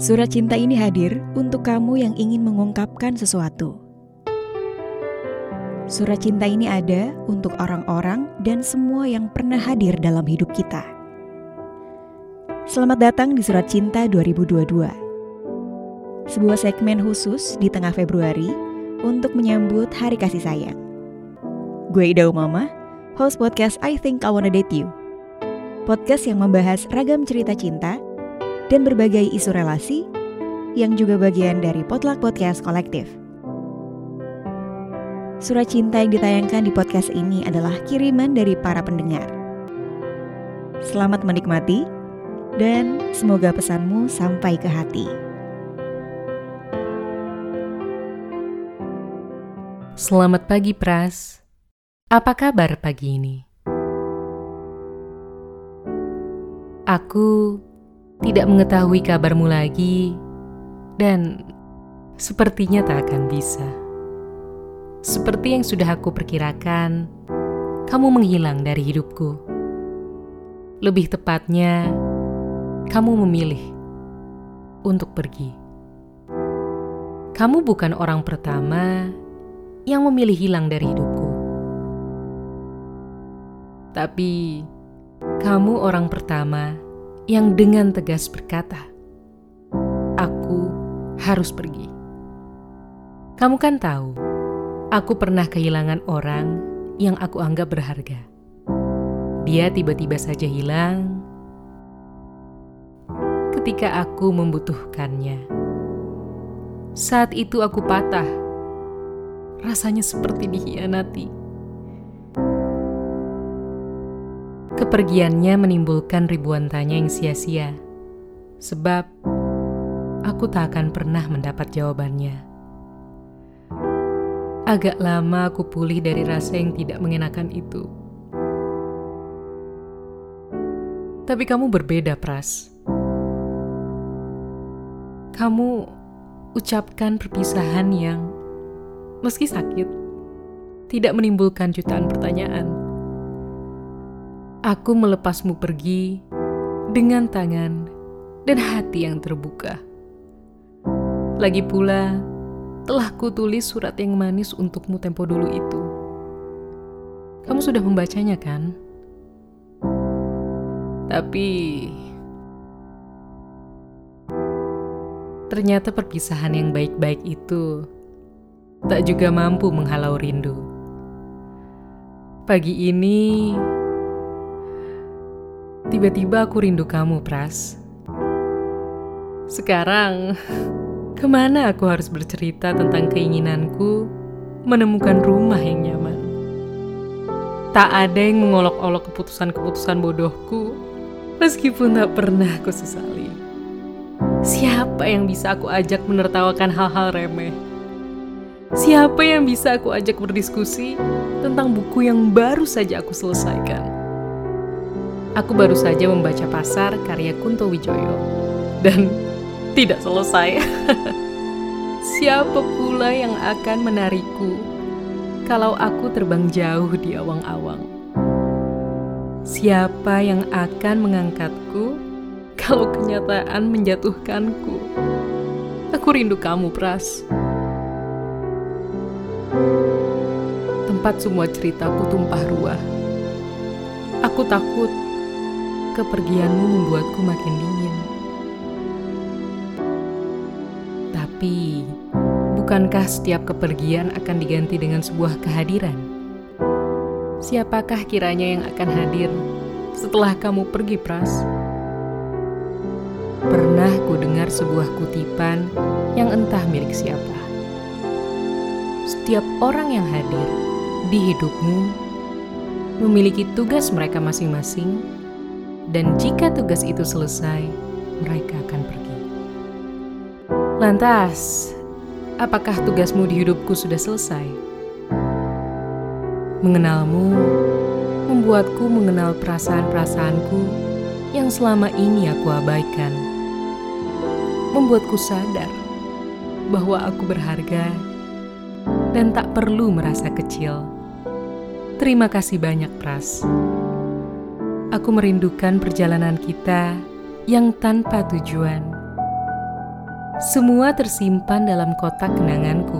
Surat cinta ini hadir untuk kamu yang ingin mengungkapkan sesuatu. Surat cinta ini ada untuk orang-orang dan semua yang pernah hadir dalam hidup kita. Selamat datang di Surat Cinta 2022. Sebuah segmen khusus di tengah Februari untuk menyambut Hari Kasih Sayang. Gue Ida Umama, host podcast I Think I Wanna Date You. Podcast yang membahas ragam cerita cinta dan berbagai isu relasi yang juga bagian dari Potluck Podcast Kolektif. Surat cinta yang ditayangkan di podcast ini adalah kiriman dari para pendengar. Selamat menikmati, dan semoga pesanmu sampai ke hati. Selamat pagi, Pras. Apa kabar pagi ini? Aku tidak mengetahui kabarmu lagi, dan sepertinya tak akan bisa. Seperti yang sudah aku perkirakan, kamu menghilang dari hidupku. Lebih tepatnya, kamu memilih untuk pergi. Kamu bukan orang pertama yang memilih hilang dari hidupku. Tapi, kamu orang pertama yang dengan tegas berkata, "Aku harus pergi." Kamu kan tahu Aku pernah kehilangan orang yang aku anggap berharga. Dia tiba-tiba saja hilang ketika aku membutuhkannya. Saat itu aku patah. Rasanya seperti dikhianati. Kepergiannya menimbulkan ribuan tanya yang sia-sia. Sebab aku tak akan pernah mendapat jawabannya. Agak lama aku pulih dari rasa yang tidak mengenakan itu. Tapi kamu berbeda, Pras. Kamu ucapkan perpisahan yang, meski sakit, tidak menimbulkan jutaan pertanyaan. Aku melepasmu pergi dengan tangan dan hati yang terbuka. Lagi pula, telah kutulis surat yang manis untukmu tempo dulu itu. Kamu sudah membacanya kan? Tapi ternyata perpisahan yang baik-baik itu tak juga mampu menghalau rindu. Pagi ini tiba-tiba aku rindu kamu, Pras. Sekarang Ke mana aku harus bercerita tentang keinginanku menemukan rumah yang nyaman? Tak ada yang mengolok-olok keputusan-keputusan bodohku, meskipun tak pernah aku sesali. Siapa yang bisa aku ajak menertawakan hal-hal remeh? Siapa yang bisa aku ajak berdiskusi tentang buku yang baru saja aku selesaikan? Aku baru saja membaca Pasar karya Kunto Wijoyo. Dan tidak selesai. Siapa pula yang akan menarikku kalau aku terbang jauh di awang-awang? Siapa yang akan mengangkatku kalau kenyataan menjatuhkanku? Aku rindu kamu, Pras. Tempat semua ceritaku tumpah ruah. Aku takut kepergianmu membuatku makin dingin. Tapi, bukankah setiap kepergian akan diganti dengan sebuah kehadiran? Siapakah kiranya yang akan hadir setelah kamu pergi, Pras? Pernah ku dengar sebuah kutipan yang entah milik siapa. Setiap orang yang hadir di hidupmu memiliki tugas mereka masing-masing, dan jika tugas itu selesai, mereka akan pergi. Lantas, apakah tugasmu di hidupku sudah selesai? Mengenalmu membuatku mengenal perasaan-perasaanku yang selama ini aku abaikan. Membuatku sadar bahwa aku berharga dan tak perlu merasa kecil. Terima kasih banyak, Pras. Aku merindukan perjalanan kita yang tanpa tujuan Semua tersimpan dalam kotak kenanganku.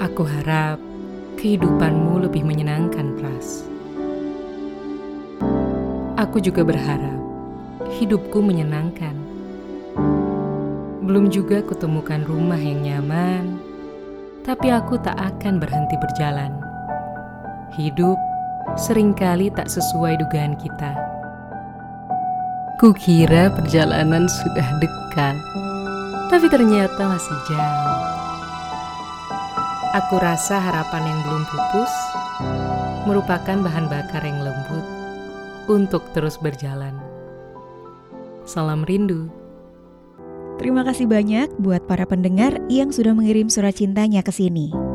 Aku harap kehidupanmu lebih menyenangkan, Pras. Aku juga berharap hidupku menyenangkan. Belum juga kutemukan rumah yang nyaman, tapi aku tak akan berhenti berjalan. Hidup sering kali tak sesuai dugaan kita. Kukira perjalanan sudah dekat, tapi ternyata masih jauh. Aku rasa harapan yang belum pupus merupakan bahan bakar yang lembut untuk terus berjalan. Salam rindu. Terima kasih banyak buat para pendengar yang sudah mengirim surat cintanya ke sini.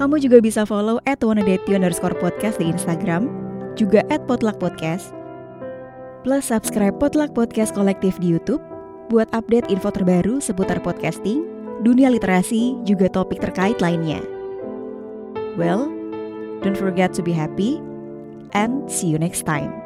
Kamu juga bisa follow at underscore podcast di Instagram, juga at potluck podcast. Plus subscribe Potluck Podcast Kolektif di Youtube buat update info terbaru seputar podcasting, dunia literasi, juga topik terkait lainnya. Well, don't forget to be happy and see you next time.